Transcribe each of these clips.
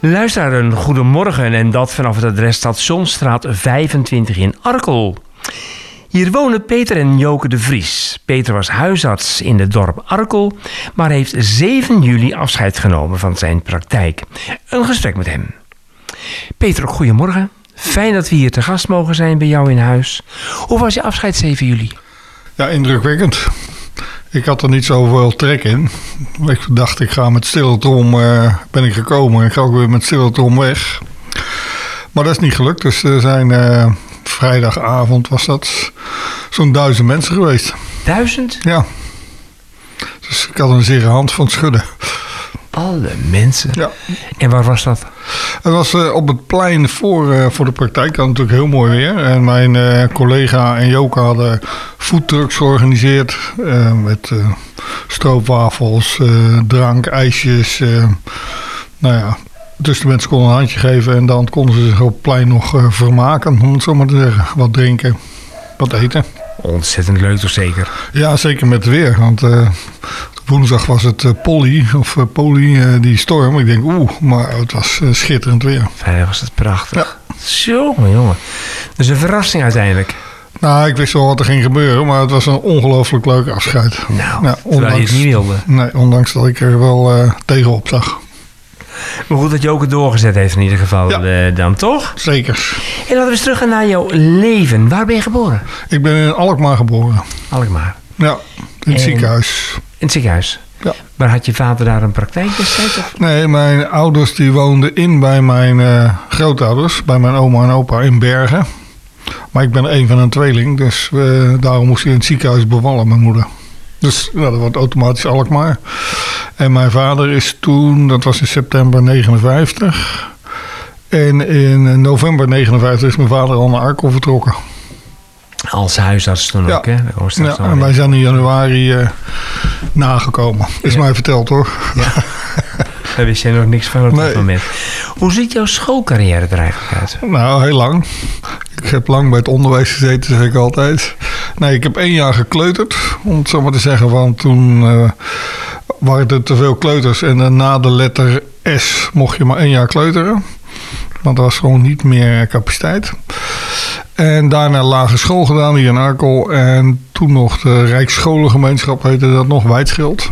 Luisteraar, een goedemorgen en dat vanaf het adres Stationsstraat 25 in Arkel. Hier wonen Peter en Joke de Vries. Peter was huisarts in het dorp Arkel, maar heeft 7 juli afscheid genomen van zijn praktijk. Een gesprek met hem. Peter, goedemorgen. Fijn dat we hier te gast mogen zijn bij jou in huis. Hoe was je afscheid 7 juli? Ja, indrukwekkend. Ik had er niet zoveel trek in. Ik dacht, ik ga met stille trom uh, ben ik gekomen. Ik ga ook weer met stille trom weg. Maar dat is niet gelukt. Dus er zijn uh, vrijdagavond was dat zo'n duizend mensen geweest. Duizend? Ja. Dus ik had een zere hand van het schudden. Alle mensen? Ja. En waar was dat? Het was uh, op het plein voor, uh, voor de praktijk. Dat natuurlijk heel mooi weer. En mijn uh, collega en Joke hadden foodtrucks georganiseerd. met stroopwafels, drank, ijsjes. nou ja, dus de mensen konden een handje geven. En dan konden ze zich op het plein nog vermaken. Om het zo maar te zeggen. Wat drinken, wat eten. Ontzettend leuk toch zeker? Ja, zeker met het weer. Want Woensdag was het uh, Polly, of uh, Polly, uh, die storm. Ik denk, oeh, maar het was schitterend weer. Vrijdag was het prachtig. Ja. Zo, jongen. Dus een verrassing uiteindelijk. Nou, ik wist wel wat er ging gebeuren, maar het was een ongelooflijk leuk afscheid. Nou, ja, ondanks, je het niet wilde. Nee, ondanks dat ik er wel tegenop zag. Maar goed dat je ook het doorgezet heeft in ieder geval ja. dan, toch? Zeker. En laten we eens terug naar jouw leven. Waar ben je geboren? Ik ben in Alkmaar geboren. Alkmaar? Ja, in het ziekenhuis. In het ziekenhuis? Ja. Maar had je vader daar een praktijk destijds? Of? Nee, mijn ouders die woonden in bij mijn uh, grootouders. Bij mijn oma en opa in Bergen. Maar ik ben een van een tweeling. Dus uh, daarom moest hij in het ziekenhuis bevallen, mijn moeder. Dus nou, dat wordt automatisch Alkmaar. En mijn vader is toen, dat was in september 59. En in november 59 is mijn vader al naar Arkel vertrokken. Als huisarts toen ja. ook, hè? Ja, en wij zijn in januari uh, nagekomen. Is ja. mij verteld hoor. Ja. Daar wist jij nog niks van op nee. dat moment. Hoe ziet jouw schoolcarrière er eigenlijk uit? Nou, heel lang. Ik heb lang bij het onderwijs gezeten, zeg ik altijd. Nee, ik heb één jaar gekleuterd, om het zo maar te zeggen. Want toen uh, waren er te veel kleuters. En uh, na de letter S mocht je maar één jaar kleuteren. Want er was gewoon niet meer capaciteit. En daarna lagere school gedaan hier in Arkel. En toen nog de Rijksscholengemeenschap heette dat nog, Wijtschild.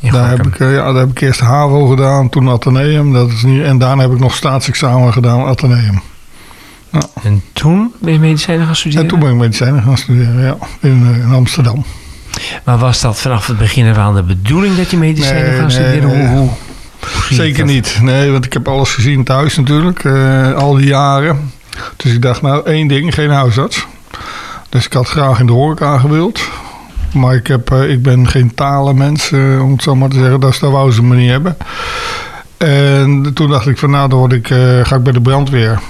Daar heb, ik, ja, daar heb ik eerst HAVO gedaan, toen Atheneum. Dat is niet, en daarna heb ik nog staatsexamen gedaan, Atheneum. Ja. En toen ben je medicijnen gaan studeren? En toen ben ik medicijnen gaan studeren, ja, in, in Amsterdam. Maar was dat vanaf het begin af aan de bedoeling dat je medicijnen nee, gaat nee, studeren? Nee. Hoe, hoe, Zeker niet. Nee, want ik heb alles gezien thuis natuurlijk, uh, al die jaren. Dus ik dacht, nou, één ding, geen huisarts. Dus ik had graag in de horeca gewild. Maar ik, heb, uh, ik ben geen talenmens, uh, om het zo maar te zeggen. Dus daar wou ze me niet hebben. En toen dacht ik van, nou, dan word ik, uh, ga ik bij de brandweer.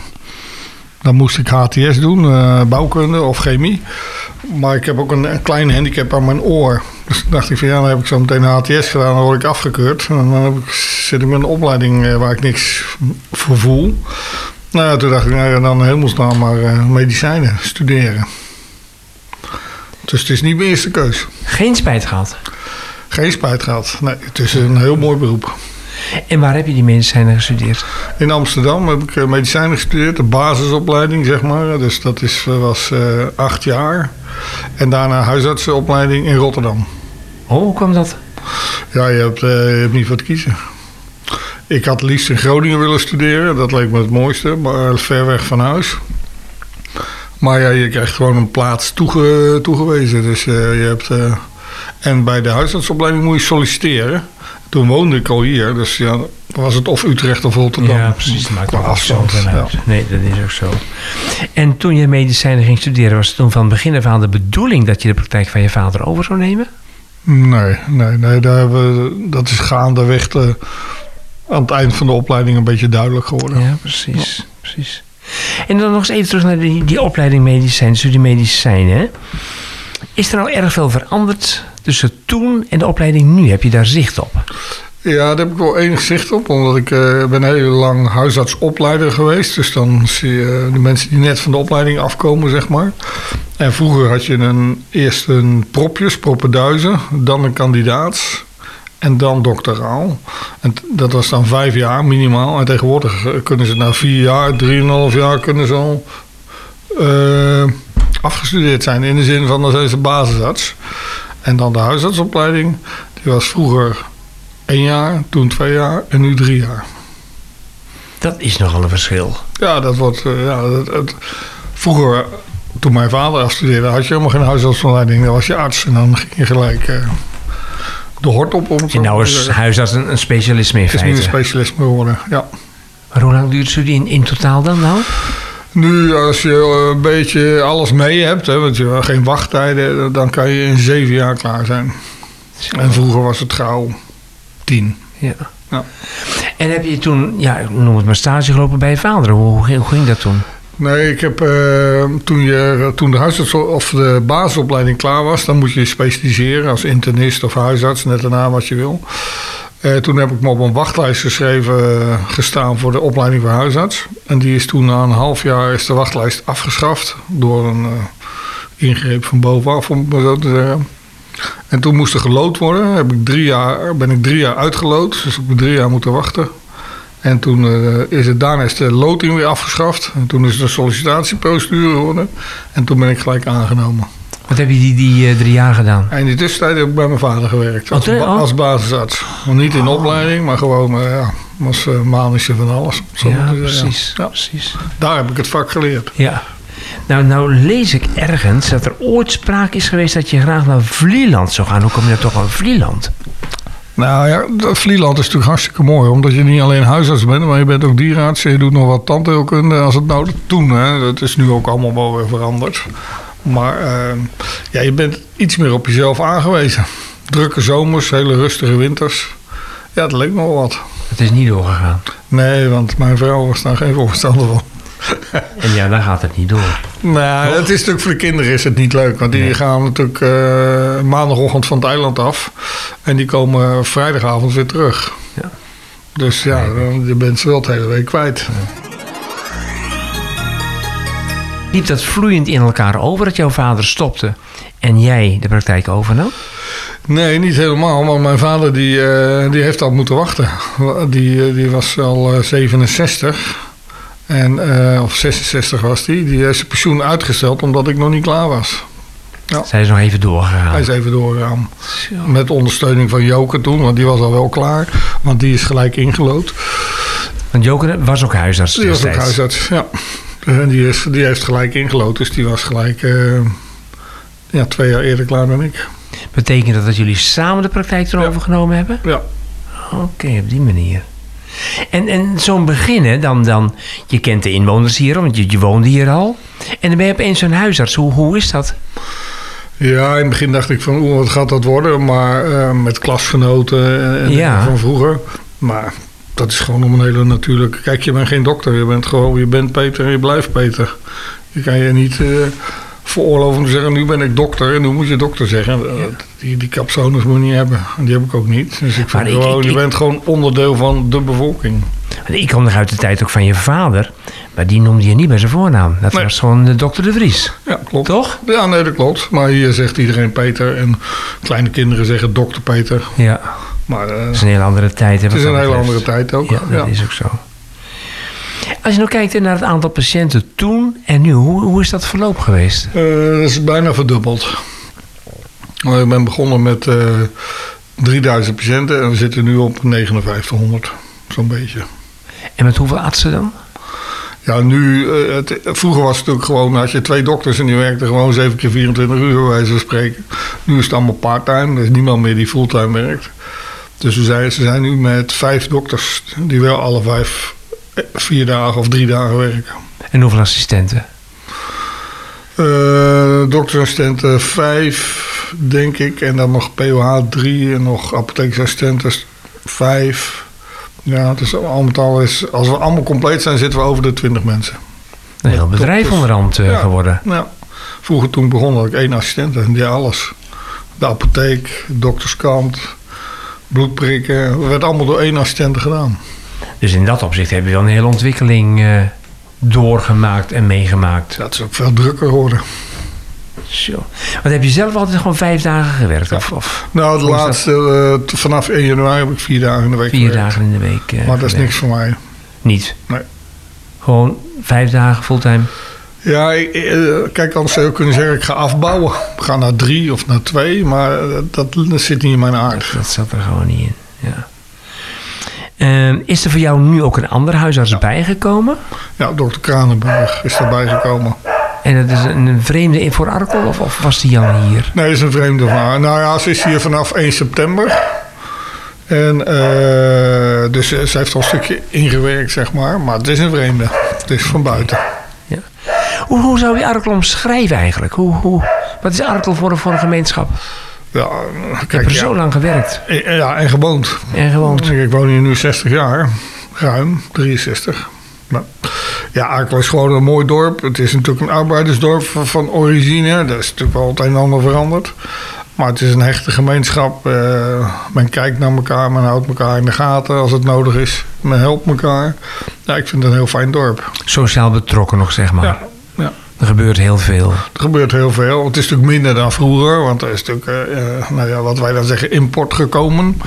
Dan moest ik HTS doen, bouwkunde of chemie. Maar ik heb ook een, een klein handicap aan mijn oor. Dus dacht ik van, ja, dan heb ik zo meteen HTS gedaan. Dan word ik afgekeurd. En dan heb ik, zit ik met een opleiding waar ik niks voor voel. Nou toen dacht ik, nou ja, dan hemelsnaam maar uh, medicijnen studeren. Dus het is niet mijn eerste keus. Geen spijt gehad? Geen spijt gehad. Nee, het is een heel mooi beroep. En waar heb je die medicijnen gestudeerd? In Amsterdam heb ik medicijnen gestudeerd, de basisopleiding zeg maar. Dus dat is, was uh, acht jaar. En daarna huisartsenopleiding in Rotterdam. Oh, hoe kwam dat? Ja, je hebt, uh, je hebt niet voor te kiezen. Ik had liefst in Groningen willen studeren. Dat leek me het mooiste, maar ver weg van huis. Maar ja, je krijgt gewoon een plaats toege, toegewezen. Dus uh, je hebt... Uh, en bij de huisartsopleiding moet je solliciteren. Toen woonde ik al hier, dus ja, was het of Utrecht of Rotterdam. Ja, precies. Maar qua afstand. Ja. Nee, dat is ook zo. En toen je medicijnen ging studeren, was het toen van begin af aan de bedoeling dat je de praktijk van je vader over zou nemen? Nee, nee, nee daar hebben we, dat is gaandeweg de, aan het eind van de opleiding een beetje duidelijk geworden. Ja, precies. Ja. precies. En dan nog eens even terug naar die, die opleiding medicijn, studie medicijnen. Hè? Is er nou erg veel veranderd tussen toen en de opleiding nu? Heb je daar zicht op? Ja, daar heb ik wel enig zicht op, omdat ik eh, ben heel lang huisartsopleider geweest. Dus dan zie je de mensen die net van de opleiding afkomen, zeg maar. En vroeger had je een, eerst een propjes, proppenduizen, dan een kandidaat en dan doctoraal. En dat was dan vijf jaar minimaal. En tegenwoordig kunnen ze na vier jaar, drieënhalf jaar kunnen ze al eh, afgestudeerd zijn. In de zin van dan zijn ze basisarts. En dan de huisartsopleiding, die was vroeger één jaar, toen twee jaar en nu drie jaar. Dat is nogal een verschil. Ja, dat wordt. eh, ja, dat, het- vroeger, toen mijn vader afstudeerde, had je helemaal geen huisartsopleiding. Dan was je arts en dan ging je gelijk eh, de hort op. Om En nou is huisarts een, een specialisme in Het is nu een feite. specialist geworden. Ja. Maar hoe lang duurt het studie in, in totaal dan nou? Nu, als je een beetje alles mee hebt, hè, want je hebt geen wachttijden, dan kan je in zeven jaar klaar zijn. En vroeger was het gauw tien. Ja. Ja. En heb je toen, ja, noem het maar stage gelopen bij je vader? Hoe, hoe ging dat toen? Nee, ik heb eh, toen, je, toen de huisarts of de basisopleiding klaar was, dan moet je je specialiseren als internist of huisarts, net daarna wat je wil. Eh, toen heb ik me op een wachtlijst geschreven, eh, gestaan voor de opleiding voor huisarts. En die is toen na een half jaar is de wachtlijst afgeschaft door een ingreep van bovenaf, om maar zo te zeggen. En toen moest er gelood worden. Heb ik drie jaar, ben ik drie jaar uitgelood, dus ik heb drie jaar moeten wachten. En toen eh, is het daarna is de loting weer afgeschaft. En toen is het een sollicitatieprocedure geworden. En toen ben ik gelijk aangenomen. Wat heb je die, die eh, drie jaar gedaan? En in die tussentijd heb ik bij mijn vader gewerkt. Als, Oh, ba- oh. als basisarts. Maar niet in opleiding, maar gewoon eh, ja, uh, manische van alles. Zo Ja, precies, Ja, precies. daar heb ik het vak geleerd. Ja. Nou, nou lees ik ergens dat er ooit sprake is geweest dat je graag naar Vlieland zou gaan. Hoe kom je nou toch aan Vlieland? Nou ja, dat Vlieland is natuurlijk hartstikke mooi. Omdat je niet alleen huisarts bent, maar je bent ook dierenarts. En je doet nog wat tandheelkunde als het nodig toen. Hè. Dat is nu ook allemaal wel weer veranderd. Maar eh, ja, je bent iets meer op jezelf aangewezen. Drukke zomers, hele rustige winters. Ja, het leek me wel wat. Het is niet doorgegaan. Nee, want mijn vrouw was daar geen voorstander van. En ja, dan gaat het niet door. Nou, het is natuurlijk voor de kinderen is het niet leuk. Want die Nee. gaan natuurlijk eh, maandagochtend van het eiland af. En die komen vrijdagavond weer terug. Ja. Dus ja, dan- je bent ze wel de hele week kwijt. Liep dat vloeiend in elkaar over dat jouw vader stopte en jij de praktijk overnam? Nee, niet helemaal. Maar mijn vader die, eh, die heeft al moeten wachten. Die, eh, die was al eh, 67. En, eh, of 66 was die. Die heeft zijn pensioen uitgesteld omdat ik nog niet klaar was. Zij is nog even doorgegaan. Hij is even doorgegaan. Zo. Met ondersteuning van Joke toen, want die was al wel klaar. Want die is gelijk ingelood. Want Joker was ook huisarts Die was ook huisarts, ja. En die, is, die heeft gelijk ingelood. Dus die was gelijk eh, ja, twee jaar eerder klaar dan ik. Betekent dat dat jullie samen de praktijk erover Ja. genomen hebben? Ja. Oké, op die manier. En, en zo'n begin, hè, dan, dan, je kent de inwoners hier, want je, je woonde hier al. En dan ben je opeens zo'n huisarts. Hoe, hoe is dat? Ja, in het begin dacht ik van, oeh, wat gaat dat worden? Maar eh, met klasgenoten en, en Ja. van vroeger. Maar dat is gewoon om een hele natuurlijke... Kijk, je bent geen dokter. Je bent gewoon, je bent Peter en je blijft Peter. Je kan je niet eh veroorloven om te zeggen, nu ben ik dokter. En nu moet je dokter zeggen. Eh, Die, die capsones moet je niet hebben. En die heb ik ook niet. Dus ik vind gewoon, ik- je bent gewoon onderdeel van de bevolking. Ik kom nog uit de tijd ook van je vader. Maar die noemde je niet bij zijn voornaam. Dat Nee. was gewoon de dokter De Vries. Ja, klopt. Toch? Ja, nee, dat klopt. Maar hier zegt iedereen Peter. En kleine kinderen zeggen dokter Peter. Ja, Maar dat is een hele andere tijd. hè, het is een hele andere tijd ook. Ja, dat is ook zo. Als je nou kijkt naar het aantal patiënten toen en nu, hoe, hoe is dat verloop geweest? Eh, dat is bijna verdubbeld. Maar ik ben begonnen met eh 3000 patiënten en we zitten nu op 5900. Zo'n beetje. En met hoeveel artsen dan? Ja, nu, eh, het, vroeger was het natuurlijk gewoon, had je twee dokters en die werkten gewoon 7 keer 24 uur, bij wijze van spreken. Nu is het allemaal part-time, er is niemand meer die fulltime werkt. Dus we zijn, ze zijn nu met vijf dokters die wel alle vijf, eh, vier dagen of drie dagen werken. En hoeveel assistenten? Eh dokterassistenten vijf, denk ik. En dan nog POH drie en nog apotheeksassistenten vijf. Ja, het is al met al is, als we allemaal compleet zijn, zitten we over de 20 mensen. Een heel bedrijf dokters. onderhand Ja. geworden. Ja. Vroeger toen ik begon had ik één assistent en die alles. De apotheek, dokterskant, bloedprikken. Dat werd allemaal door één assistent gedaan. Dus in dat opzicht heb je wel een hele ontwikkeling eh, doorgemaakt en meegemaakt. Dat is ook veel drukker geworden. Zo. Want heb je zelf altijd gewoon vijf dagen gewerkt? Of, of Nou, de dat? laatste, eh, vanaf 1 januari heb ik vier dagen in de week vier gewerkt. dagen in de week? eh, Maar dat is gewerkt? niks voor mij. Niet? Nee. Gewoon vijf dagen fulltime? Ja, ik- kijk, anders zou je kunnen zeggen, ik ga afbouwen. Ik ga naar drie of naar twee, maar dat, dat zit niet in mijn aard. Dat zat er gewoon niet in. Ja. Ehm, is er voor jou nu ook een andere huisarts bijgekomen? Ja, dokter Kranenburg is erbij gekomen. En dat is een vreemde in voor Arkel of, of was die al hier? Nee, is een vreemde van. Nou ja, ze is hier vanaf 1 september. En eh, dus eh, ze heeft al een stukje ingewerkt, zeg maar. Maar het is een vreemde. Het is van buiten. Hoe, hoe zou je Arkel omschrijven eigenlijk? Hoe, hoe, wat is Arkel voor, voor een gemeenschap? Ja, Ik heb kijk, er ja, zo lang gewerkt ja, en gewoond. en gewoond. Ik woon hier nu 60 jaar. Ruim, 63. Maar, ja, Arkel is gewoon een mooi dorp. Het is natuurlijk een arbeidersdorp van, origine. Dat is natuurlijk wel het een en ander veranderd. Maar het is een hechte gemeenschap. Eh, men kijkt naar elkaar, men houdt elkaar in de gaten als het nodig is. Men helpt elkaar. Ja, ik vind het een heel fijn dorp. Sociaal betrokken nog, zeg maar. Ja. Er gebeurt heel veel. Er gebeurt heel veel. Het is natuurlijk minder dan vroeger, want er is natuurlijk, eh, eh, nou ja, wat wij dan zeggen, import gekomen.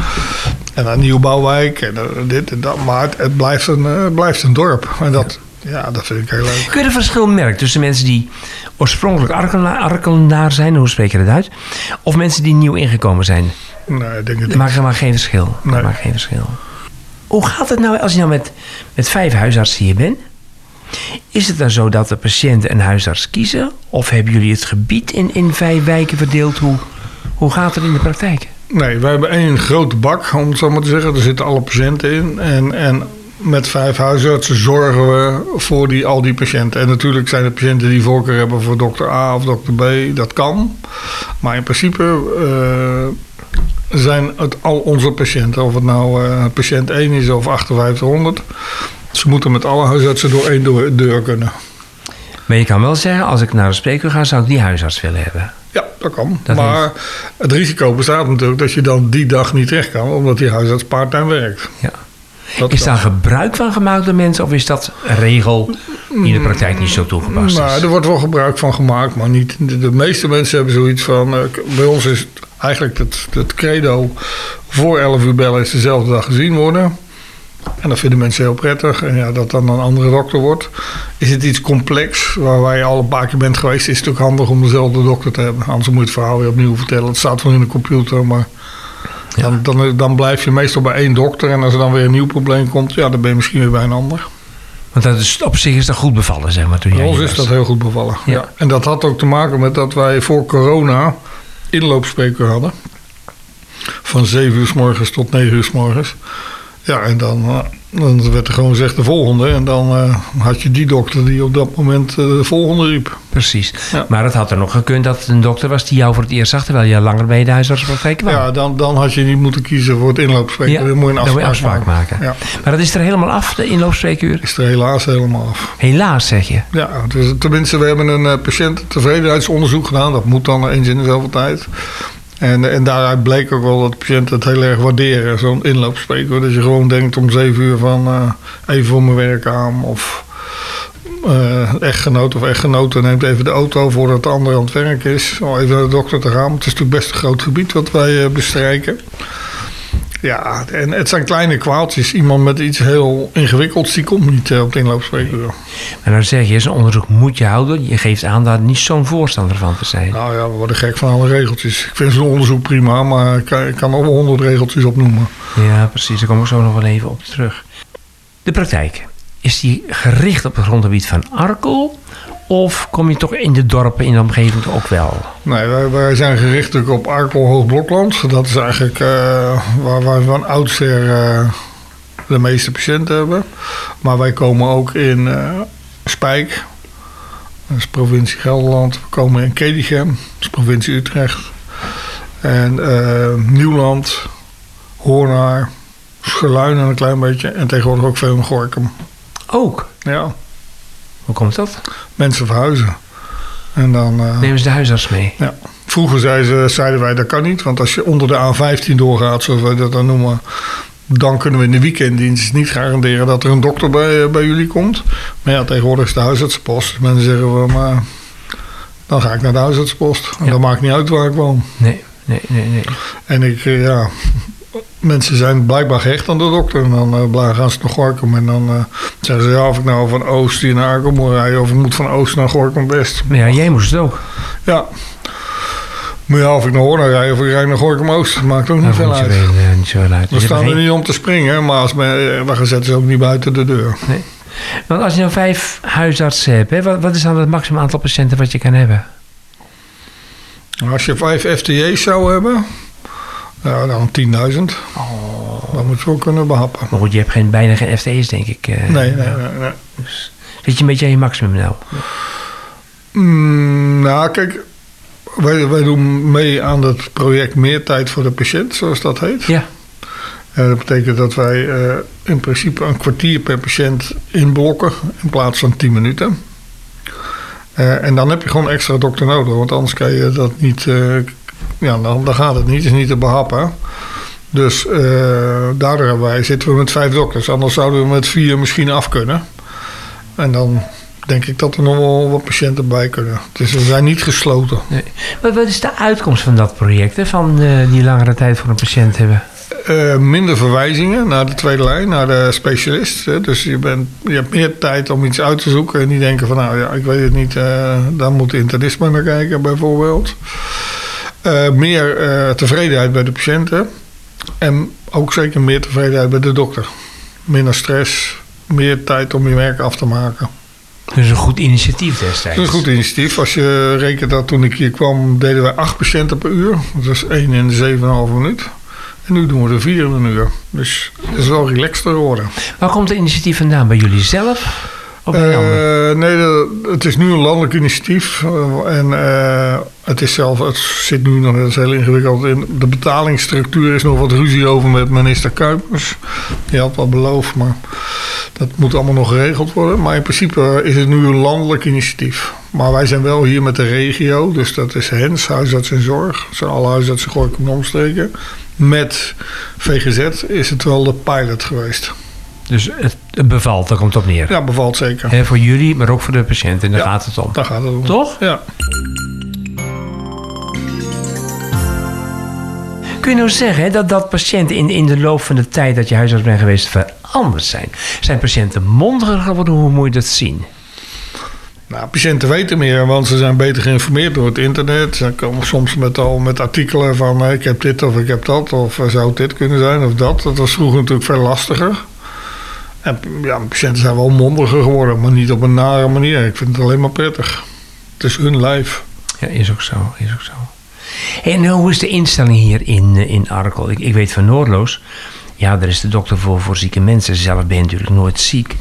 En een nieuwbouwwijk en eh, dit en dat. Maar het, het blijft, een, het blijft een dorp. En dat, ja. dat vind ik heel leuk. Kun je een verschil merken tussen mensen die oorspronkelijk Arkela- Arkelaar zijn, hoe spreek je dat uit? Of mensen die nieuw ingekomen zijn? Nee, ik denk het niet. maakt helemaal geen verschil. Nee. maakt geen verschil. Hoe gaat het nou als je nou met, met vijf huisartsen hier bent? Is het dan zo dat de patiënten een huisarts kiezen? Of hebben jullie het gebied in, in vijf wijken verdeeld? Hoe, hoe gaat het in de praktijk? Nee, wij hebben één grote bak, om het zo maar te zeggen. Er zitten alle patiënten in. En, en met vijf huisartsen zorgen we voor die, al die patiënten. En natuurlijk zijn er patiënten die voorkeur hebben voor dokter A of dokter B. Dat kan. Maar in principe eh, zijn het al onze patiënten. Of het nou eh, patiënt 1 is of 5800. Ze moeten met alle huisartsen door één deur, deur kunnen. Maar je kan wel zeggen, als ik naar de spreker ga, zou ik die huisarts willen hebben. Ja, dat kan. Dat maar het risico bestaat natuurlijk dat je dan die dag niet terecht kan. Omdat die huisarts part-time werkt. Ja. Dat Is daar gebruik van gemaakt door mensen? Of is dat een regel die in de praktijk niet zo toegepast Nou, is? er wordt wel gebruik van gemaakt, maar niet. De, de meeste mensen hebben zoiets van. eh, bij ons is het eigenlijk het, het credo. Voor 11 uur bellen is dezelfde dag gezien worden. En dat vinden mensen heel prettig. En ja, dat dan een andere dokter wordt. Is het iets complex, waar wij al een paar keer bent geweest, is het ook handig om dezelfde dokter te hebben. Anders moet je het verhaal weer opnieuw vertellen. Het staat wel in de computer, maar. Dan, dan, dan blijf je meestal bij één dokter. En als er dan weer een nieuw probleem komt, ja, dan ben je misschien weer bij een ander. Want dat is, op zich is dat goed bevallen, zeg maar, toen jij ons is dat heel goed bevallen. Ja. Ja. En dat had ook te maken met dat wij voor corona inloopspreker hadden. Van 7 uur s morgens tot 9 uur s morgens. Ja, en dan, eh, dan werd er gewoon gezegd de volgende. En dan eh, had je die dokter die op dat moment eh, de volgende riep. Precies. Ja. Maar het had er nog gekund dat het een dokter was die jou voor het eerst zag... terwijl je langer bij de huisartspraktijk kwam. Ja, dan, dan had je niet moeten kiezen voor het inloopspreker. Ja, dan moet je een je afspraak, afspraak maken. Ja, Maar dat is er helemaal af, de inloopspreekuur? is er helaas helemaal af. Helaas, zeg je. Ja, dus, tenminste, we hebben een eh, patiëntentevredenheidsonderzoek gedaan. Dat moet dan eens in de zoveel tijd. En, en daaruit bleek ook wel dat patiënten het heel erg waarderen, zo'n inloopspreker. Dat je gewoon denkt om zeven uur van eh, even voor mijn werk aan. Of eh echtgenoot of echtgenote neemt even de auto voordat de ander aan het werk is. Om even naar de dokter te gaan. Het is natuurlijk best een groot gebied wat wij eh, bestrijken. Ja, en het zijn kleine kwaaltjes. Iemand met iets heel ingewikkelds, die komt niet eh, op de inloopspreker. En dan zeg je, zo'n onderzoek moet je houden. Je geeft aan daar niet zo'n voorstander van te zijn. Nou ja, we worden gek van alle regeltjes. Ik vind zo'n onderzoek prima, maar ik kan, ik kan wel honderd regeltjes opnoemen. Ja, precies. Daar kom ik zo nog wel even op terug. De praktijk. Is die gericht op het grondgebied van Arkel? Of kom je toch in de dorpen in de omgeving ook wel? Nee, wij, wij zijn gericht op Arkel Hoogblokland. Dat is eigenlijk eh, waar, waar we van oudsher eh, de meeste patiënten hebben. Maar wij komen ook in eh, Spijk, dat is provincie Gelderland. We komen in Kedichem, dat is provincie Utrecht. En Nieuwland, Hoornaar, Scherluinen een klein beetje. En tegenwoordig ook veel in Gorkum. Ook. Ja, Hoe komt dat? mensen verhuizen. En dan... eh, Nemen ze de huisarts mee? Ja, vroeger zeiden, ze, zeiden wij dat kan niet. Want als je onder de A15 doorgaat, zoals wij dat dan noemen... dan kunnen we in de weekenddienst niet garanderen dat er een dokter bij, bij jullie komt. Maar ja, tegenwoordig is de huisartsenpost. Dus mensen zeggen wel, maar dan ga ik naar de huisartsenpost. En Ja. dat maakt niet uit waar ik woon. Nee, nee, nee, nee. En ik, eh, ja, mensen zijn blijkbaar gehecht aan de dokter. En dan blijven- gaan ze naar Gorkum. En dan eh, zeggen ze, ja, of ik nou van Oost hier naar Arkel moet rijden... of ik moet van Oost naar Gorkum West. Ja, jij moest het ook. Ja. Maar ja, of ik naar Hoorn rijd of ik rijd naar Gorkum Oost... maakt ook niet Dat veel uit. eh, niet uit. We Dus staan er geen- niet om te springen, maar als men, we zetten ze ook niet buiten de deur. Want als je nou vijf huisartsen hebt, hè, wat, wat is dan het maximum aantal patiënten wat je kan hebben? Als je vijf FTE's zou hebben, ja, dan 10.000. Oh. Dat moet je wel kunnen behappen. Maar goed, je hebt geen, bijna geen FTE's, denk ik. eh. Nee, nee, nee. nee. Zit je een beetje aan je maximum nou? Mm, nou, kijk, wij, wij doen mee aan het project Meer Tijd voor de Patiënt, zoals dat heet. Ja. En dat betekent dat wij eh, in principe een kwartier per patiënt inblokken in plaats van 10 minuten. Eh, en dan heb je gewoon extra dokter nodig, want anders kan je dat niet. Ja, dan, dan gaat het niet, het is niet te behappen. Dus eh, daardoor hebben wij, zitten we met vijf dokters, anders zouden we met vier misschien af kunnen. En dan denk ik dat er nog wel wat patiënten bij kunnen. Dus we zijn niet gesloten. Wat, wat is de uitkomst van dat project, hè, van eh, die langere tijd voor een patiënt hebben? Eh, minder verwijzingen naar de tweede lijn, naar de specialist. Hè. Dus je, bent, je hebt meer tijd om iets uit te zoeken. En niet denken van, nou ja, ik weet het niet, eh daar moet de internist maar naar kijken bijvoorbeeld. Eh, meer eh, tevredenheid bij de patiënten. En ook zeker meer tevredenheid bij de dokter. Minder stress, meer tijd om je werk af te maken. Dus een goed initiatief destijds. Dat is een goed initiatief. Als je rekent dat toen ik hier kwam, deden wij acht patiënten per uur. Dat is één in de 7,5 minuut. En nu doen we er vier in een uur. Dus het is wel relaxter geworden. Waar komt het initiatief vandaan? Bij jullie zelf? Eh, nee, het is nu een landelijk initiatief. eh, en eh, het, is zelf, het zit nu nog, is heel ingewikkeld in. De betalingsstructuur is nog wat ruzie over met minister Kuipers. Die had wat beloofd, maar dat moet allemaal nog geregeld worden. Maar in principe is het nu een landelijk initiatief. Maar wij zijn wel hier met de regio, dus dat is HENS, Huisarts en Zorg. Dat zijn alle huisartsen Gorkum en omstreken. Met VGZ is het wel de pilot geweest. Dus het bevalt, daar komt het op neer. Ja, bevalt zeker. Hè, voor jullie, maar ook voor de patiënt. En daar Ja. gaat het om. Daar gaat het om. Toch? Ja. Kun je nou zeggen hè, dat, dat patiënten in, in de loop van de tijd dat je huisarts bent geweest veranderd zijn? Zijn patiënten mondiger geworden? Hoe moet je dat zien? Nou, patiënten weten meer, want ze zijn beter geïnformeerd door het internet. Ze komen soms met al met artikelen van eh, ik heb dit of ik heb dat of eh, zou dit kunnen zijn of dat. Dat was vroeger natuurlijk veel lastiger. En ja, patiënten zijn wel mondiger geworden, maar niet op een nare manier. Ik vind het alleen maar prettig. Het is hun lijf. Ja, is ook zo. Is ook zo. En hoe is de instelling hier in, eh, in Arkel? Ik, ik weet van Noordloos. Ja, daar is de dokter voor, voor zieke mensen. Zelf ben je natuurlijk nooit ziek.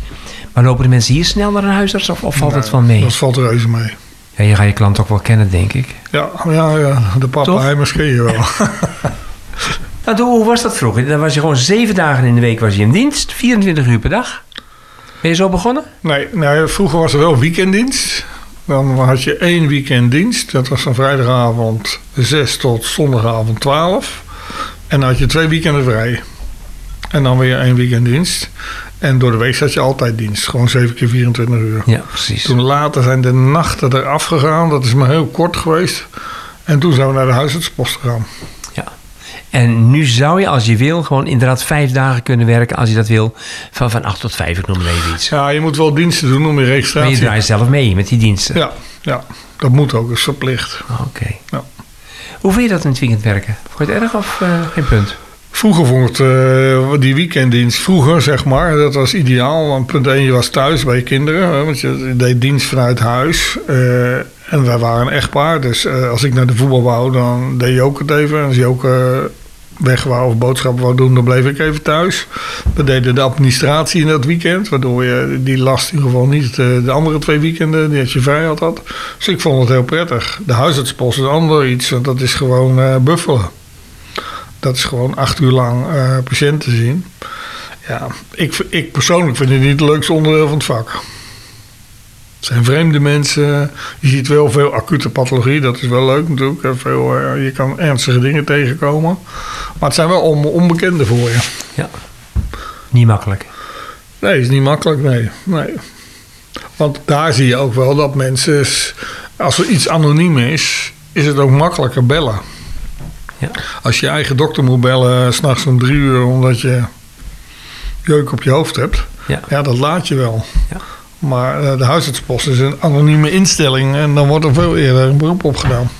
Maar lopen de mensen hier snel naar een huisarts of, of valt het van mee? Dat valt reuze mee. Ja, je gaat je klant ook wel kennen, denk ik. Ja, ja, ja de Toch? pappenheimers ken je wel. Nou, hoe hoe was dat vroeger? Dan was je gewoon zeven dagen in de week was je in dienst. 24 uur per dag. Ben je zo begonnen? Nee, nou, vroeger was er wel weekenddienst. Dan had je één weekenddienst. Dat was van vrijdagavond 6 tot zondagavond 12. En dan had je twee weekenden vrij. En dan weer één weekenddienst. En door de week zat je altijd dienst. Gewoon 7 keer 24 uur. Ja, precies. Toen later zijn de nachten eraf gegaan. Dat is maar heel kort geweest. En toen zijn we naar de huisartspost gegaan. En nu zou je, als je wil, gewoon inderdaad vijf dagen kunnen werken. Als je dat wil, van, van 8 tot 5, ik noem maar even iets. Ja, je moet wel diensten doen om je Maar je registratie... draait zelf mee met die diensten. Ja, ja, dat moet ook. Dat is verplicht. Oké. Ja. Hoe vind je dat in het weekend werken? Vond je het erg of eh, geen punt? Vroeger vond ik eh, die weekenddienst, vroeger zeg maar, dat was ideaal. Want punt 1, je was thuis bij je kinderen, hè, want je deed dienst vanuit huis. Eh, en wij waren een echtpaar, dus als ik naar de voetbal wou, dan deed je ook het even. En als je ook weg wou of boodschappen wou doen, dan bleef ik even thuis. We deden de administratie in dat weekend, waardoor je die last in ieder geval niet eh, de andere twee weekenden, die je vrij had, had. Dus ik vond het heel prettig. De huisartspost is ander iets, want dat is gewoon eh, buffelen. Dat is gewoon acht uur lang eh, patiënten zien. Ja, ik, ik persoonlijk vind het niet het leukste onderdeel van het vak. Het zijn vreemde mensen. Je ziet wel veel acute pathologie. Dat is wel leuk natuurlijk. Veel, eh, je kan ernstige dingen tegenkomen. Maar het zijn wel on- onbekenden voor je. Ja. Niet makkelijk. Nee, is niet makkelijk, nee. nee. Want daar zie je ook wel dat mensen, als er iets anoniem is, is het ook makkelijker bellen. Ja. Als je je eigen dokter moet bellen, s'nachts om drie uur, omdat je jeuk op je hoofd hebt, Ja. ja, dat laat je wel. Ja. Maar eh, de huisartspost is een anonieme instelling en dan wordt er veel eerder een beroep op gedaan.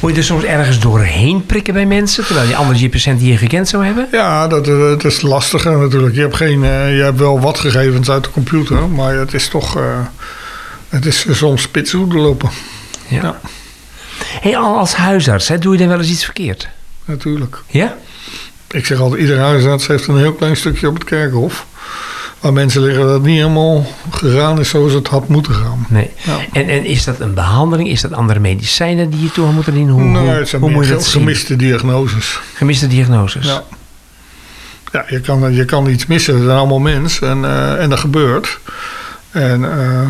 Moet je er soms ergens doorheen prikken bij mensen, terwijl die anders je patiënt hier gekend zou hebben? Ja, dat, eh, het is lastiger natuurlijk. Je hebt, geen, eh, je hebt wel wat gegevens uit de computer, maar het is toch. eh, het is soms spitshoeden lopen. Ja. Ja. Hey, al als huisarts, hè, doe je dan wel eens iets verkeerd? Natuurlijk. Ja? Ik zeg altijd, ieder huisarts heeft een heel klein stukje op het kerkhof. Waar mensen liggen dat het niet helemaal gegaan is zoals het had moeten gaan. Nee. Ja. En, en is dat een behandeling? Is dat andere medicijnen die je toe moeten dienen? Hoe, nee, hoe, het zijn hoe meer moet je dat ge- zien? gemiste diagnoses. Gemiste diagnoses. Ja, ja je, kan, je kan iets missen. We zijn allemaal mens en, eh, en dat gebeurt. En eh,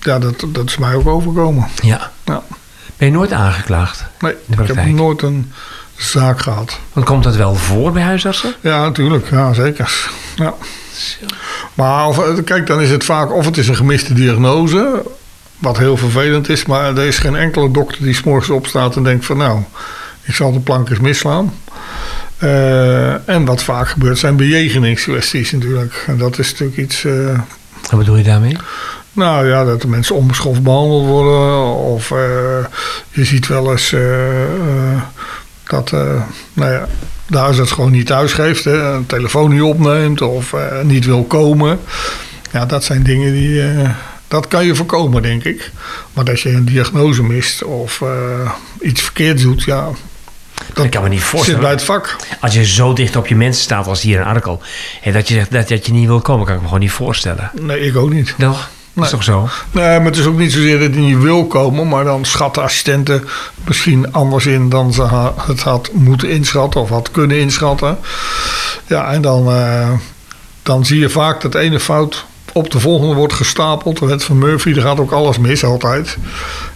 ja, dat, dat is mij ook overkomen. Ja. Ja. Ben je nooit aangeklaagd? Nee, de ik heb nooit een zaak gehad. Want komt dat wel voor bij huisartsen? Ja, natuurlijk. Ja, zeker. Ja. Maar of, eh, kijk, dan is het vaak of het is een gemiste diagnose, wat heel vervelend is, maar er is geen enkele dokter die s'morgens opstaat en denkt van nou, ik zal de plank eens misslaan. Eh, en wat vaak gebeurt zijn bejegeningskwesties natuurlijk. En dat is natuurlijk iets, eh, Wat bedoel je daarmee? nou ja, dat de mensen onbeschoft behandeld worden. Of je ziet wel eens dat nou ja, de huisarts gewoon niet thuis geeft. Hè, een telefoon niet opneemt of eh, niet wil komen. Ja, dat zijn dingen die... eh, dat kan je voorkomen, denk ik. Maar dat je een diagnose mist of eh, iets verkeerd doet, ja, ik kan me niet zit voorstellen. bij het vak. Als je zo dicht op je mensen staat als hier in Arkel. En dat je zegt dat, dat je niet wil komen, kan ik me gewoon niet voorstellen. Nee, ik ook niet. Toch? Dat Nee. is toch zo? Nee, maar het is ook niet zozeer dat hij niet wil komen, maar dan schatten assistenten misschien anders in dan ze het had moeten inschatten of had kunnen inschatten. Ja, en dan, eh, dan zie je vaak dat ene fout op de volgende wordt gestapeld. De wet van Murphy, er gaat ook alles mis altijd.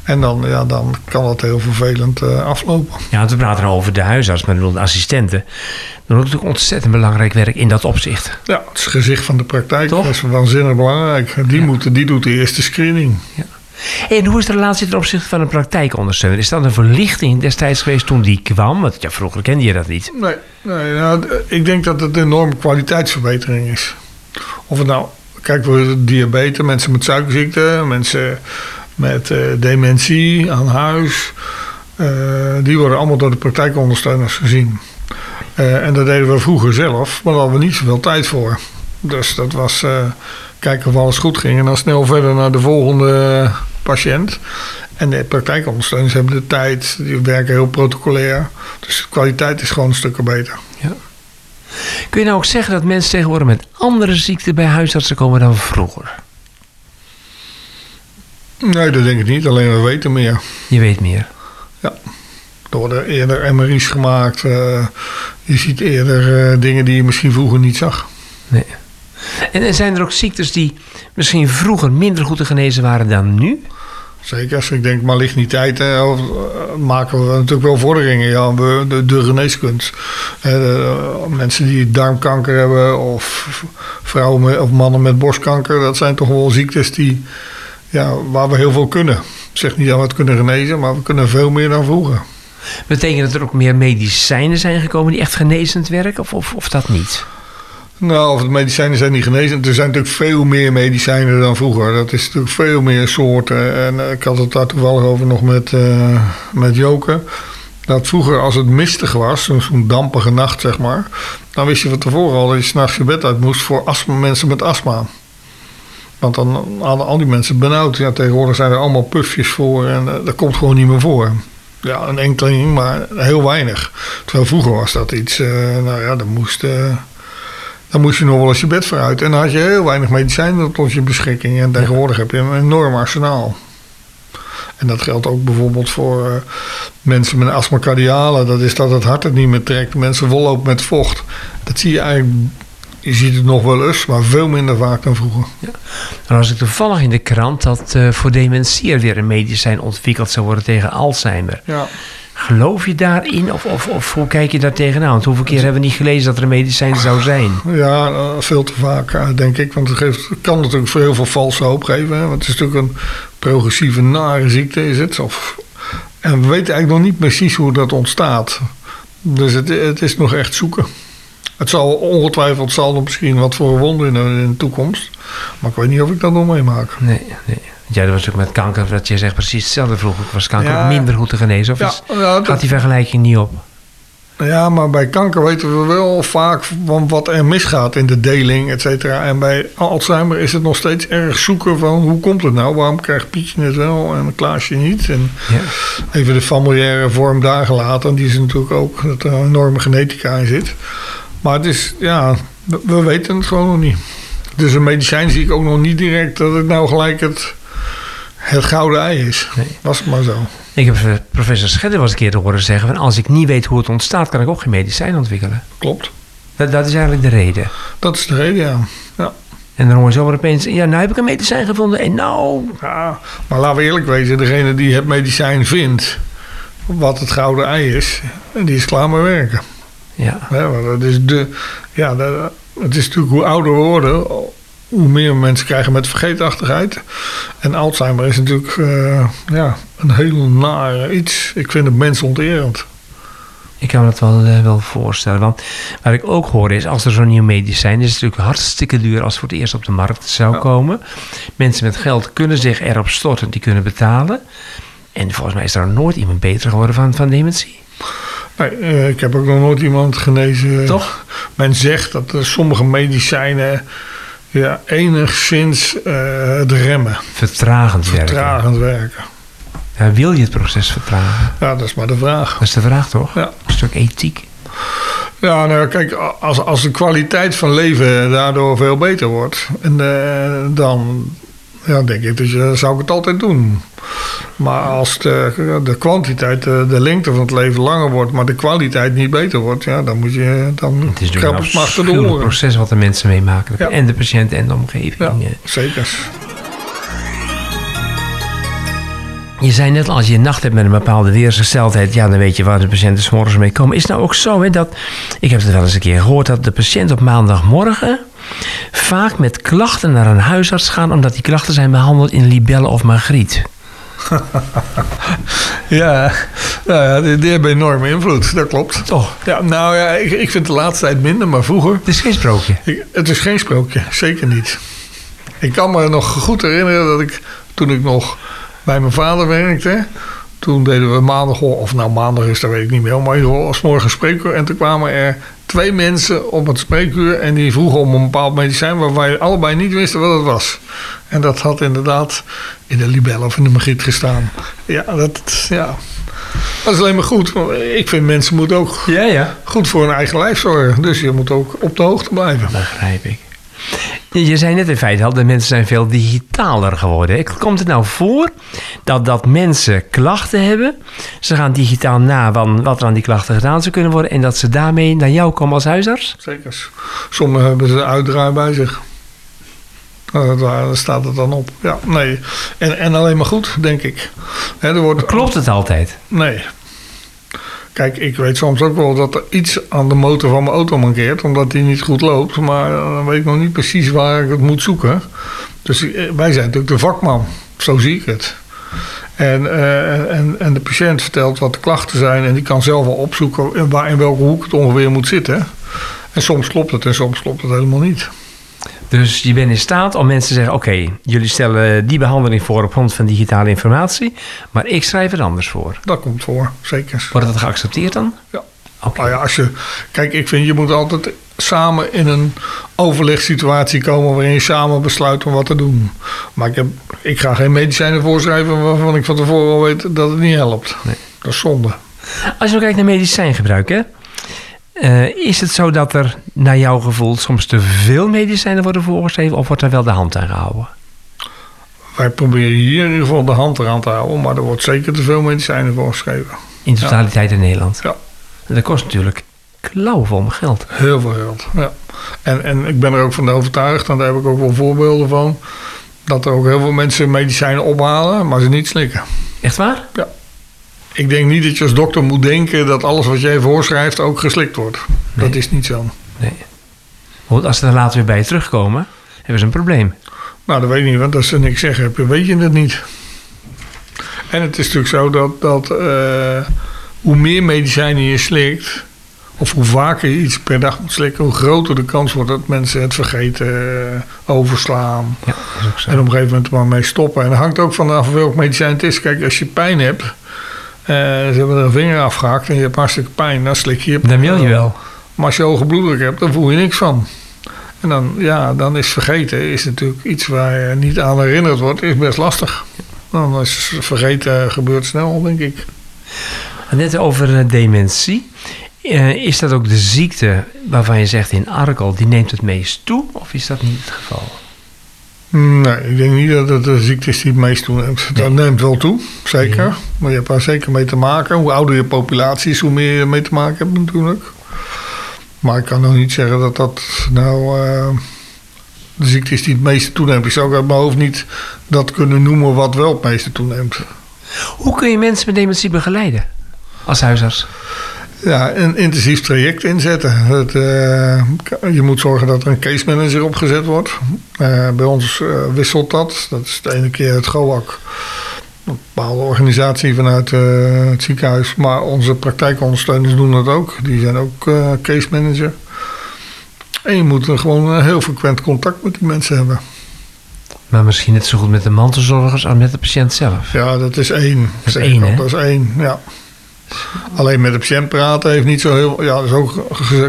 En dan, ja, dan kan dat heel vervelend eh, aflopen. Ja, want we praten nou over de huisarts, maar de assistenten. Dan ook natuurlijk ontzettend belangrijk werk in dat opzicht. Ja, het is het gezicht van de praktijk. Toch? Dat is waanzinnig belangrijk. Die, moeten, die doet de eerste screening. En hoe is de relatie ten opzichte van een praktijkondersteuner? Is dat een verlichting destijds geweest toen die kwam? Want ja, vroeger kende je dat niet. Nee, nee nou, ik denk dat het een enorme kwaliteitsverbetering is. Of het nou, kijk, we diabetes, mensen met suikerziekte, mensen met eh, dementie aan huis. eh, die worden allemaal door de praktijkondersteuners gezien. Eh, en dat deden we vroeger zelf, maar daar hadden we niet zoveel tijd voor. Dus dat was kijken of alles goed ging en dan snel verder naar de volgende patiënt. En de praktijkondersteuners hebben de tijd, die werken heel protocolair. Dus de kwaliteit is gewoon een stuk beter. Kun je nou ook zeggen dat mensen tegenwoordig met andere ziekten bij huisartsen komen dan vroeger? Nee, dat denk ik niet. Alleen we weten meer. Je weet meer. Er worden eerder MRI's gemaakt. eh, je ziet eerder eh, dingen die je misschien vroeger niet zag. Nee. En, en zijn er ook ziektes die misschien vroeger minder goed te genezen waren dan nu? Zeker, ik denk maligniteit, hè, of, eh, maken we natuurlijk wel vorderingen. Ja, we, de, de geneeskunst. Eh, mensen die darmkanker hebben of vrouwen of mannen met borstkanker. Dat zijn toch wel ziektes die, ja, waar we heel veel kunnen. Ik zeg niet dat we het kunnen genezen, maar we kunnen veel meer dan vroeger. Betekent dat er ook meer medicijnen zijn gekomen die echt genezend werken? Of, of dat niet? Nou, of de medicijnen zijn niet genezen. Er zijn natuurlijk veel meer medicijnen dan vroeger. Dat is natuurlijk veel meer soorten. En eh, ik had het daar toevallig over nog met, eh met Joke. Dat vroeger, als het mistig was, zo'n dampige nacht zeg maar. Dan wist je van tevoren al dat je s'nachts je bed uit moest voor astma, mensen met astma. Want dan hadden al die mensen benauwd. Ja, tegenwoordig zijn er allemaal pufjes voor en eh, dat komt gewoon niet meer voor. Ja, een enkeling, maar heel weinig. Terwijl vroeger was dat iets, nou ja, dan moest, dan moest je nog wel eens je bed vooruit. En dan had je heel weinig medicijnen tot je beschikking. En tegenwoordig heb je een enorm arsenaal. En dat geldt ook bijvoorbeeld voor eh, mensen met astma cardiale. Dat is dat het hart het niet meer trekt. Mensen vollopen met vocht. Dat zie je eigenlijk je ziet het nog wel eens, maar veel minder vaak dan vroeger. Dan was ik toevallig in de krant dat eh, voor dementie er weer een medicijn ontwikkeld zou worden tegen Alzheimer. Ja. Geloof je daarin of, of, of hoe kijk je daar tegenaan? Want hoeveel keer hebben we niet gelezen dat er een medicijn zou zijn? Ja, eh, veel te vaak, eh, denk ik. Want het, geeft, het kan natuurlijk voor heel veel valse hoop geven. Hè? Want het is natuurlijk een progressieve nare ziekte, is het. Of, en we weten eigenlijk nog niet precies hoe dat ontstaat. Dus het, het is nog echt zoeken. Het zal ongetwijfeld zal er misschien wat voor wonden in, de- in de toekomst. Maar ik weet niet of ik dat nog meemaak. Nee, nee. Want Ja, dat was ook met kanker, dat je zegt precies hetzelfde vroeger. Was kanker Ja. minder goed te genezen? Of Ja, is- dat- gaat die vergelijking niet op? Ja, maar bij kanker weten we wel vaak van wat er misgaat in de deling, et cetera. En bij Alzheimer is het nog steeds erg zoeken van hoe komt het nou? Waarom krijgt Pietje het wel en Klaasje niet? En even de familiaire vorm daar gelaten. Die is natuurlijk ook dat er een enorme genetica in zit. Maar het is, ja, we, we weten het gewoon nog niet. Dus een medicijn zie ik ook nog niet direct dat het nou gelijk het, het gouden ei is. Nee. Was het maar zo. Ik heb eh, professor Schedder was een keer horen zeggen... Van als ik niet weet hoe het ontstaat, kan ik ook geen medicijn ontwikkelen. Klopt. Dat, dat is eigenlijk de reden. Dat is de reden, ja. ja. En dan hoor je zomaar opeens... Ja, nou heb ik een medicijn gevonden en nou... Ja, maar laten we eerlijk wezen, degene die het medicijn vindt, wat het gouden ei is, die is klaar met werken. Ja, want dat is de, ja, dat, het is natuurlijk hoe ouder we worden, hoe meer mensen krijgen met vergeetachtigheid. En Alzheimer is natuurlijk eh, ja, een heel naar iets. Ik vind het mensonterend. ik kan me dat wel, eh, wel voorstellen. Want wat ik ook hoor is... Als er zo'n nieuw medicijn is... is het natuurlijk hartstikke duur als het voor het eerst op de markt zou Ja. komen. Mensen met geld kunnen zich erop storten. Die kunnen betalen. En volgens mij is er nooit iemand beter geworden van, van dementie. Nee, eh, ik heb ook nog nooit iemand genezen. Toch? Men zegt dat er sommige medicijnen ja, enigszins eh het remmen, Vertragend werken. tragend werken. Ja, wil je het proces vertragen? Ja, dat is maar de vraag. Dat is de vraag toch? Ja. Een stuk ethiek. Ja, nou kijk, als, als de kwaliteit van leven daardoor veel beter wordt, en, eh, dan ja, denk ik, dus, eh, zou ik het altijd doen. Maar als de, de kwantiteit, de, de lengte van het leven langer wordt, maar de kwaliteit niet beter wordt, ja, dan moet je, dan Het is een het proces wat de mensen meemaken. Ja. En de patiënt en de omgeving. Ja, Eh, zeker. Je zei net al, als je een nacht hebt met een bepaalde weersgesteldheid, ja, dan weet je waar de patiënten 's morgens mee komen. Is het nou ook zo hè, dat, ik heb het wel eens een keer gehoord, dat de patiënt op maandagmorgen vaak met klachten naar een huisarts gaan, omdat die klachten zijn behandeld in libelle of magriet. Ja, nou ja die, die hebben enorme invloed, dat klopt. Toch? Ja, nou ja, ik, ik vind de laatste tijd minder, maar vroeger Het is geen sprookje. Ik- het is geen sprookje, zeker niet. Ik kan me nog goed herinneren dat ik toen ik nog bij mijn vader werkte. Toen deden we maandag, of nou maandag is, dat weet ik niet meer. Maar in ieder geval als morgen spreekuur. En toen kwamen er twee mensen op het spreekuur. En die vroegen om een bepaald medicijn waarvan je allebei niet wisten wat het was. En dat had inderdaad in de libelle of in de magiet gestaan. Ja, dat, ja. dat is alleen maar goed. Want ik vind mensen moeten ook Ja, ja. goed voor hun eigen lijf zorgen. Dus je moet ook op de hoogte blijven. Begrijp ik. Je je zei net in feite al, de mensen zijn veel digitaler geworden. Komt het nou voor dat, dat mensen klachten hebben? Ze gaan digitaal na van wat er aan die klachten gedaan zou kunnen worden... en dat ze daarmee naar jou komen als huisarts? Zeker. Sommigen hebben ze uitdraai bij zich. Nou, Daar staat het dan op. Ja, nee. En, en alleen maar goed, denk ik. Hè, er wordt, Klopt het altijd? Nee. Kijk, ik weet soms ook wel dat er iets aan de motor van mijn auto mankeert, omdat die niet goed loopt. Maar dan weet ik nog niet precies waar ik het moet zoeken. Dus eh, wij zijn natuurlijk de vakman. Zo zie ik het. En, eh, en, en de patiënt vertelt wat de klachten zijn en die kan zelf wel opzoeken waar, in welke hoek het ongeveer moet zitten. En soms klopt het en soms klopt het helemaal niet. Dus je bent in staat om mensen te zeggen... oké, jullie stellen die behandeling voor op grond van digitale informatie... maar ik schrijf het anders voor. Dat komt voor, zeker. Wordt dat geaccepteerd dan? Ja. Oké. Nou ja, als je, kijk, ik vind je moet altijd samen in een overlegssituatie komen waarin je samen besluit om wat te doen. Maar ik, heb, ik ga geen medicijnen voorschrijven waarvan ik van tevoren al weet dat het niet helpt. Nee. Dat is zonde. Als je nou kijkt naar medicijngebruik, hè? Eh, is het zo dat er naar jouw gevoel soms te veel medicijnen worden voorgeschreven... of wordt er wel de hand aan gehouden? Wij proberen hier in ieder geval de hand eraan te houden, maar er wordt zeker te veel medicijnen voorgeschreven. In totaliteit in Nederland. Ja. En dat kost natuurlijk klauwvol geld. Heel veel geld. Ja. En, en ik ben er ook van overtuigd, en daar heb ik ook wel voorbeelden van, dat er ook heel veel mensen medicijnen ophalen, maar ze niet slikken. Echt waar? Ja. Ik denk niet dat je als dokter moet denken dat alles wat jij voorschrijft ook geslikt wordt. Dat is niet zo. Nee. Want als ze dan later weer bij je terugkomen, hebben ze een probleem. Nou, dat weet ik niet, want als ze niks zeggen weet je het niet. En het is natuurlijk zo dat, dat uh, hoe meer medicijnen je slikt, of hoe vaker je iets per dag moet slikken, hoe groter de kans wordt dat mensen het vergeten, uh, overslaan. Ja, dat is ook zo. En op een gegeven moment maar mee stoppen. En dat hangt ook vanaf welk medicijn het is. Kijk, als je pijn hebt, ze hebben er een vinger afgehakt en je hebt hartstikke pijn, dan slik je. Dan wil je wel. Maar als je hoge bloeddruk hebt, dan voel je niks van. En dan, ja, dan is vergeten is natuurlijk iets waar je niet aan herinnerd wordt, is best lastig. Dan is vergeten gebeurt snel, denk ik. Net over dementie. Uh, is dat ook de ziekte waarvan je zegt in Arkel, die neemt het meest toe? Of is dat niet het geval? Nee, ik denk niet dat het de ziekte is die het meest toeneemt. Nee. Dat neemt wel toe, zeker. Ja. Maar je hebt daar zeker mee te maken. Hoe ouder je populatie is, hoe meer je mee te maken hebt natuurlijk. Maar ik kan nog niet zeggen dat dat nou uh, de ziekte is die het meeste toeneemt. Ik zou uit mijn hoofd niet dat kunnen noemen wat wel het meeste toeneemt. Hoe kun je mensen met dementie begeleiden als huisarts? Ja, een intensief traject inzetten. Het, uh, je moet zorgen dat er een case manager opgezet wordt. Uh, bij ons uh, wisselt dat. Dat is de ene keer het GOAC. Een bepaalde organisatie vanuit het ziekenhuis. Maar onze praktijkondersteuners doen dat ook. Die zijn ook case manager. En je moet gewoon heel frequent contact met die mensen hebben. Maar misschien net zo goed met de mantelzorgers als met de patiënt zelf. Ja, dat is één. Dat is één? Dat is één, ja. Alleen met de patiënt praten heeft niet zo heel. Ja, dat is ook,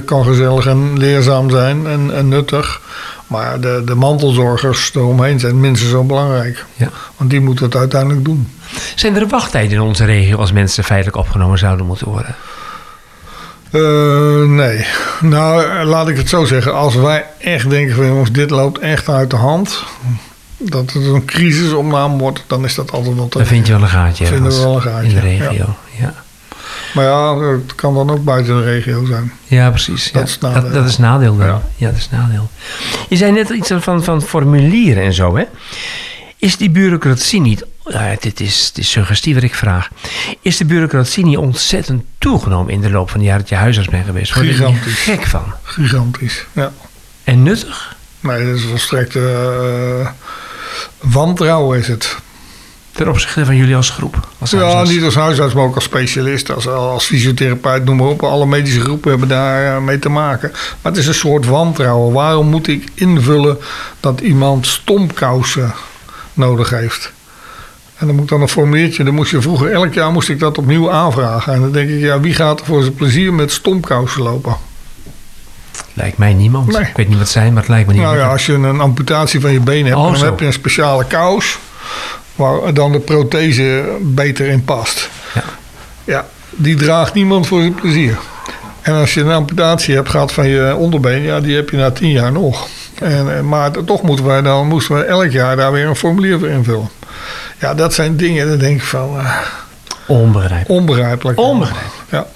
kan gezellig en leerzaam zijn en, en nuttig. Maar de, de mantelzorgers eromheen zijn minstens zo belangrijk. Ja. Want die moeten het uiteindelijk doen. Zijn er wachttijden in onze regio als mensen feitelijk opgenomen zouden moeten worden? Uh, nee. Nou, laat ik het zo zeggen. Als wij echt denken van jongens, dit loopt echt uit de hand. Dat het een crisisopname wordt, dan is dat altijd wel te Dan vind je wel een gaatje. Vinden we wel een gaatje. In de regio, ja. ja. Maar ja, het kan dan ook buiten de regio zijn. Ja, precies. Dat ja. is nadeel. Dat, dat is nadeel dan. Ja. Ja. dat is nadeel. Je zei net iets van, van formulieren en zo, hè? Is die bureaucratie niet... Nou, dit, is, dit is suggestief wat ik vraag. Is de bureaucratie niet ontzettend toegenomen in de loop van de jaren dat je huisarts bent geweest? Word je er niet Gigantisch. gek van? Gigantisch, ja. En nuttig? Nee, dat is volstrekt uh, wantrouwen is het. Ten opzichte van jullie als groep? Als Ja, niet als huisarts, maar ook als specialist, als, als fysiotherapeut, noem maar op. Alle medische groepen hebben daar uh, mee te maken. Maar het is een soort wantrouwen. Waarom moet ik invullen dat iemand stomkousen nodig heeft? En dan moet dan een formuliertje. Dan moest je vroeger, elk jaar moest ik dat opnieuw aanvragen. En dan denk ik, ja, wie gaat er voor zijn plezier met stomkousen lopen? Lijkt mij niemand. Nee. Ik weet niet wat het zijn, maar het lijkt me niet. Nou ja, als je een amputatie van je been hebt, Oh, dan zo. heb je een speciale kous. Waar dan de prothese beter in past. Ja. Ja, die draagt niemand voor zijn plezier. En als je een amputatie hebt gehad van je onderbeen, ja, die heb je na tien jaar nog. En, eh, maar toch moeten wij dan, moesten we elk jaar daar weer een formulier voor invullen. Ja, dat zijn dingen, dan denk ik van eh, Onbegrijpelijk. onbegrijpelijk. Onbegrijpelijk. Ja.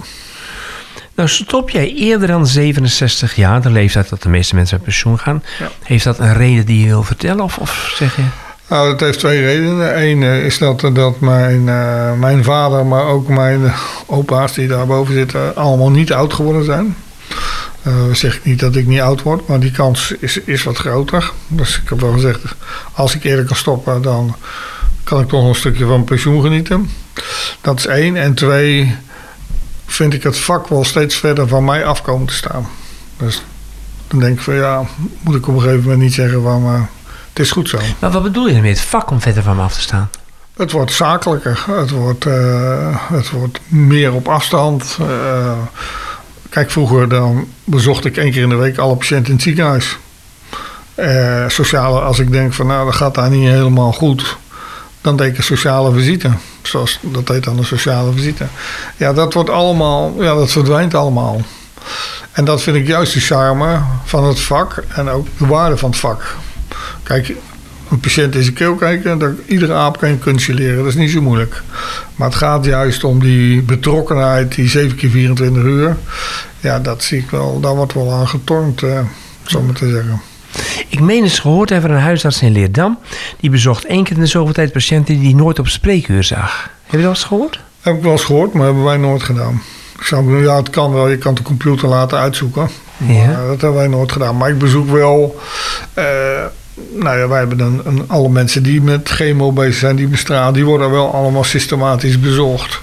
Nou, stop jij eerder dan 67 jaar, de leeftijd dat de meeste mensen met pensioen gaan. Ja. Heeft dat een reden die je wil vertellen? Of, of zeg je. Nou, dat heeft twee redenen. Eén eh, is dat, dat mijn, eh, mijn vader, maar ook mijn opa's die daarboven zitten, allemaal niet oud geworden zijn. Eh zeg ik niet dat ik niet oud word, maar die kans is, is wat groter. Dus ik heb wel gezegd, als ik eerder kan stoppen, dan kan ik toch een stukje van pensioen genieten. Dat is één. En twee, vind ik het vak wel steeds verder van mij af komen te staan. Dus dan denk ik van ja, moet ik op een gegeven moment niet zeggen van eh, het is goed zo. Maar wat bedoel je ermee? Het vak om verder van me af te staan. Het wordt zakelijker. Het wordt, eh, het wordt meer op afstand. Eh, kijk, vroeger dan bezocht ik één keer in de week alle patiënten in het ziekenhuis. Eh, sociale, als ik denk van nou, dat gaat daar niet helemaal goed. Dan deed ik een sociale visite. Zoals, dat heet dan een sociale visite. Ja, dat wordt allemaal, ja, dat verdwijnt allemaal. En dat vind ik juist de charme van het vak en ook de waarde van het vak. Kijk, een patiënt in zijn keel kijken, dat, iedere aap kan je kunstje leren, dat is niet zo moeilijk. Maar het gaat juist om die betrokkenheid, die 7 keer 24 uur. Ja, dat zie ik wel, daar wordt wel aan getornd. eh. zo maar te zeggen. Ik meen eens gehoord hebben van een huisarts in Leerdam. Die bezocht één keer in de zoveel tijd patiënten die hij nooit op spreekuur zag. Heb je dat eens gehoord? Heb ik wel eens gehoord, maar hebben wij nooit gedaan. Ik zou, ja, het kan wel. Je kan de computer laten uitzoeken. Maar Ja. dat hebben wij nooit gedaan. Maar ik bezoek wel... eh, nou ja, wij hebben een, een, alle mensen die met chemo bezig zijn, die bestralen, die worden wel allemaal systematisch bezocht.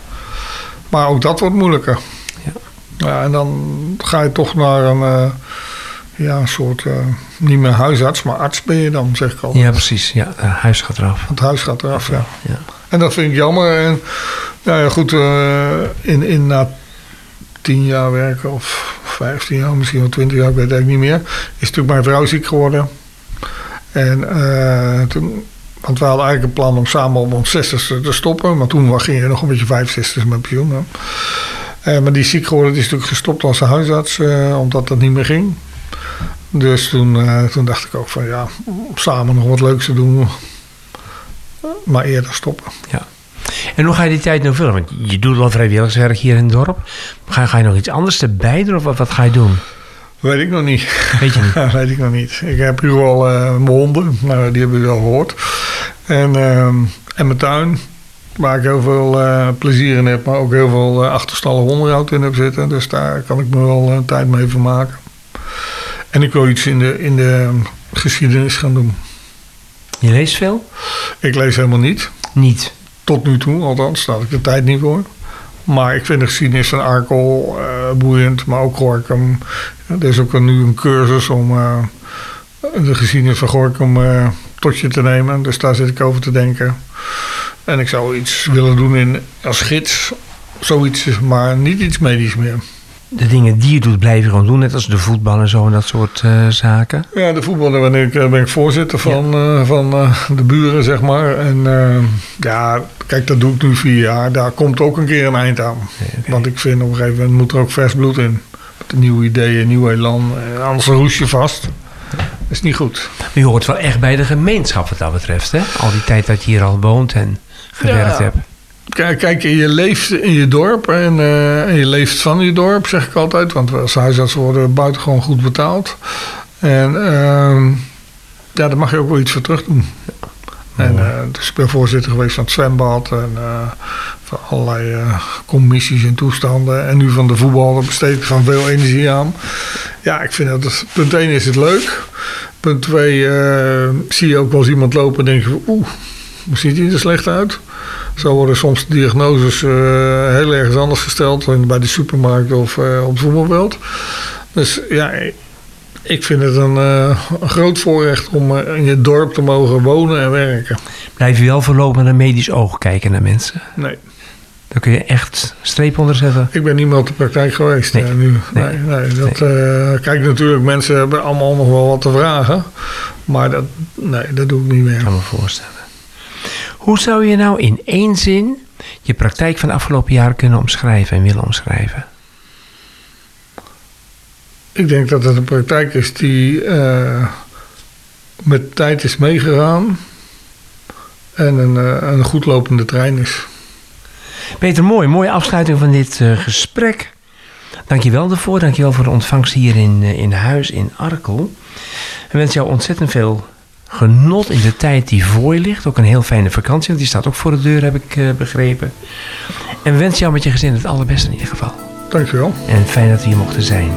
Maar ook dat wordt moeilijker. Ja. Ja, en dan ga je toch naar een, eh, ja, een soort, eh, niet meer huisarts, maar arts ben je dan, zeg ik al. Ja, precies. Ja, het huis gaat eraf. Het huis gaat eraf, ja. Ja. En dat vind ik jammer. En nou ja, goed, eh, in, in na tien jaar werken of vijftien jaar, misschien wel twintig jaar, ik weet het eigenlijk niet meer, is natuurlijk mijn vrouw ziek geworden. En eh, toen, want we hadden eigenlijk een plan om samen op ons zestigste te stoppen, maar toen ging je nog een beetje vijfzestig met pensioen. hè. Eh, maar die ziek is natuurlijk gestopt als huisarts, eh, omdat dat niet meer ging. Dus toen, toen dacht ik ook van ja, samen nog wat leuks te doen, maar eerder stoppen. En hoe ga je die tijd nou vullen? Want je doet al vrijwilligerswerk hier in het dorp. Ga, ga je nog iets anders erbij doen of wat, wat ga je doen? Weet ik nog niet. Weet je niet. Ja, weet ik nog niet. Ik heb hier wel eh, mijn honden, nou, die hebben we wel gehoord. En, ehm, en mijn tuin, waar ik heel veel eh, plezier in heb, maar ook heel veel uh, achterstallig onderhoud in heb zitten. Dus daar kan ik me wel een tijd mee vermaken. En ik wil iets in de, in de geschiedenis gaan doen. Je leest veel? Ik lees helemaal niet. Niet. Tot nu toe, althans, daar had ik de tijd niet voor. Maar ik vind de geschiedenis van Arkel boeiend, maar ook Gorkum. Er is ook nu een cursus om eh, de geschiedenis van Gorkum eh, tot je te nemen. Dus daar zit ik over te denken. En ik zou iets willen doen in, als gids, zoiets, maar niet iets medisch meer. De dingen die je doet blijf je gewoon doen. Net als de voetbal en zo en dat soort eh, zaken. Ja, de voetbal, daar ben ik, daar ben ik voorzitter van, eh, van eh, de buren, zeg maar. En eh, ja, kijk, dat doe ik nu vier jaar. Daar komt ook een keer een eind aan. Want ik vind op een gegeven moment moet er ook vers bloed in. Met nieuwe ideeën, nieuw elan. Eh, Anders roes je vast. Dat is niet goed. Maar je hoort wel echt bij de gemeenschap wat dat betreft. Hè? Al die tijd dat je hier al woont en gewerkt Ja. hebt. Kijk, kijk, je leeft in je dorp en, eh, en je leeft van je dorp, zeg ik altijd. Want als huisarts worden buitengewoon goed betaald. En ehm, ja, daar mag je ook wel iets voor terug doen. En eh, dus ik ben voorzitter geweest van het zwembad en eh, van allerlei commissies en toestanden. En nu van de voetbal, daar besteed ik van veel energie aan. Ja, ik vind dat, het- punt 1 is het leuk. Punt 2 eh, zie je ook wel eens iemand lopen en denk je, oeh, hoe ziet hij er slecht uit? Zo worden soms diagnoses eh, heel ergens anders gesteld, bij de supermarkt of eh, op het voetbalveld. Dus ja, ik vind het een, eh, een groot voorrecht om in je dorp te mogen wonen en werken. Blijf je wel voorlopig met een medisch oog kijken naar mensen. Nee, Daar kun je echt streep onder zetten. ik ben niet meer op de praktijk geweest Nee, nu. nee, Nee, nee, dat, kijk, natuurlijk, mensen hebben allemaal nog wel wat te vragen. Maar dat, nee, dat doe ik niet meer. Ik kan me voorstellen. Hoe zou je nou in één zin je praktijk van de afgelopen jaren kunnen omschrijven en willen omschrijven? Ik denk dat het een praktijk is die eh, met tijd is meegegaan. En een, eh, een goed lopende trein is. Peter, mooi. Mooie afsluiting van dit eh, gesprek. Dankjewel daarvoor. Dankjewel voor de ontvangst hier in, in huis in Arkel. Ik wens jou ontzettend veel genot in de tijd die voor je ligt. Ook een heel fijne vakantie, want die staat ook voor de deur, heb ik eh, begrepen. En we wensen jou met je gezin het allerbeste in ieder geval. Dankjewel. En fijn dat we hier mochten zijn.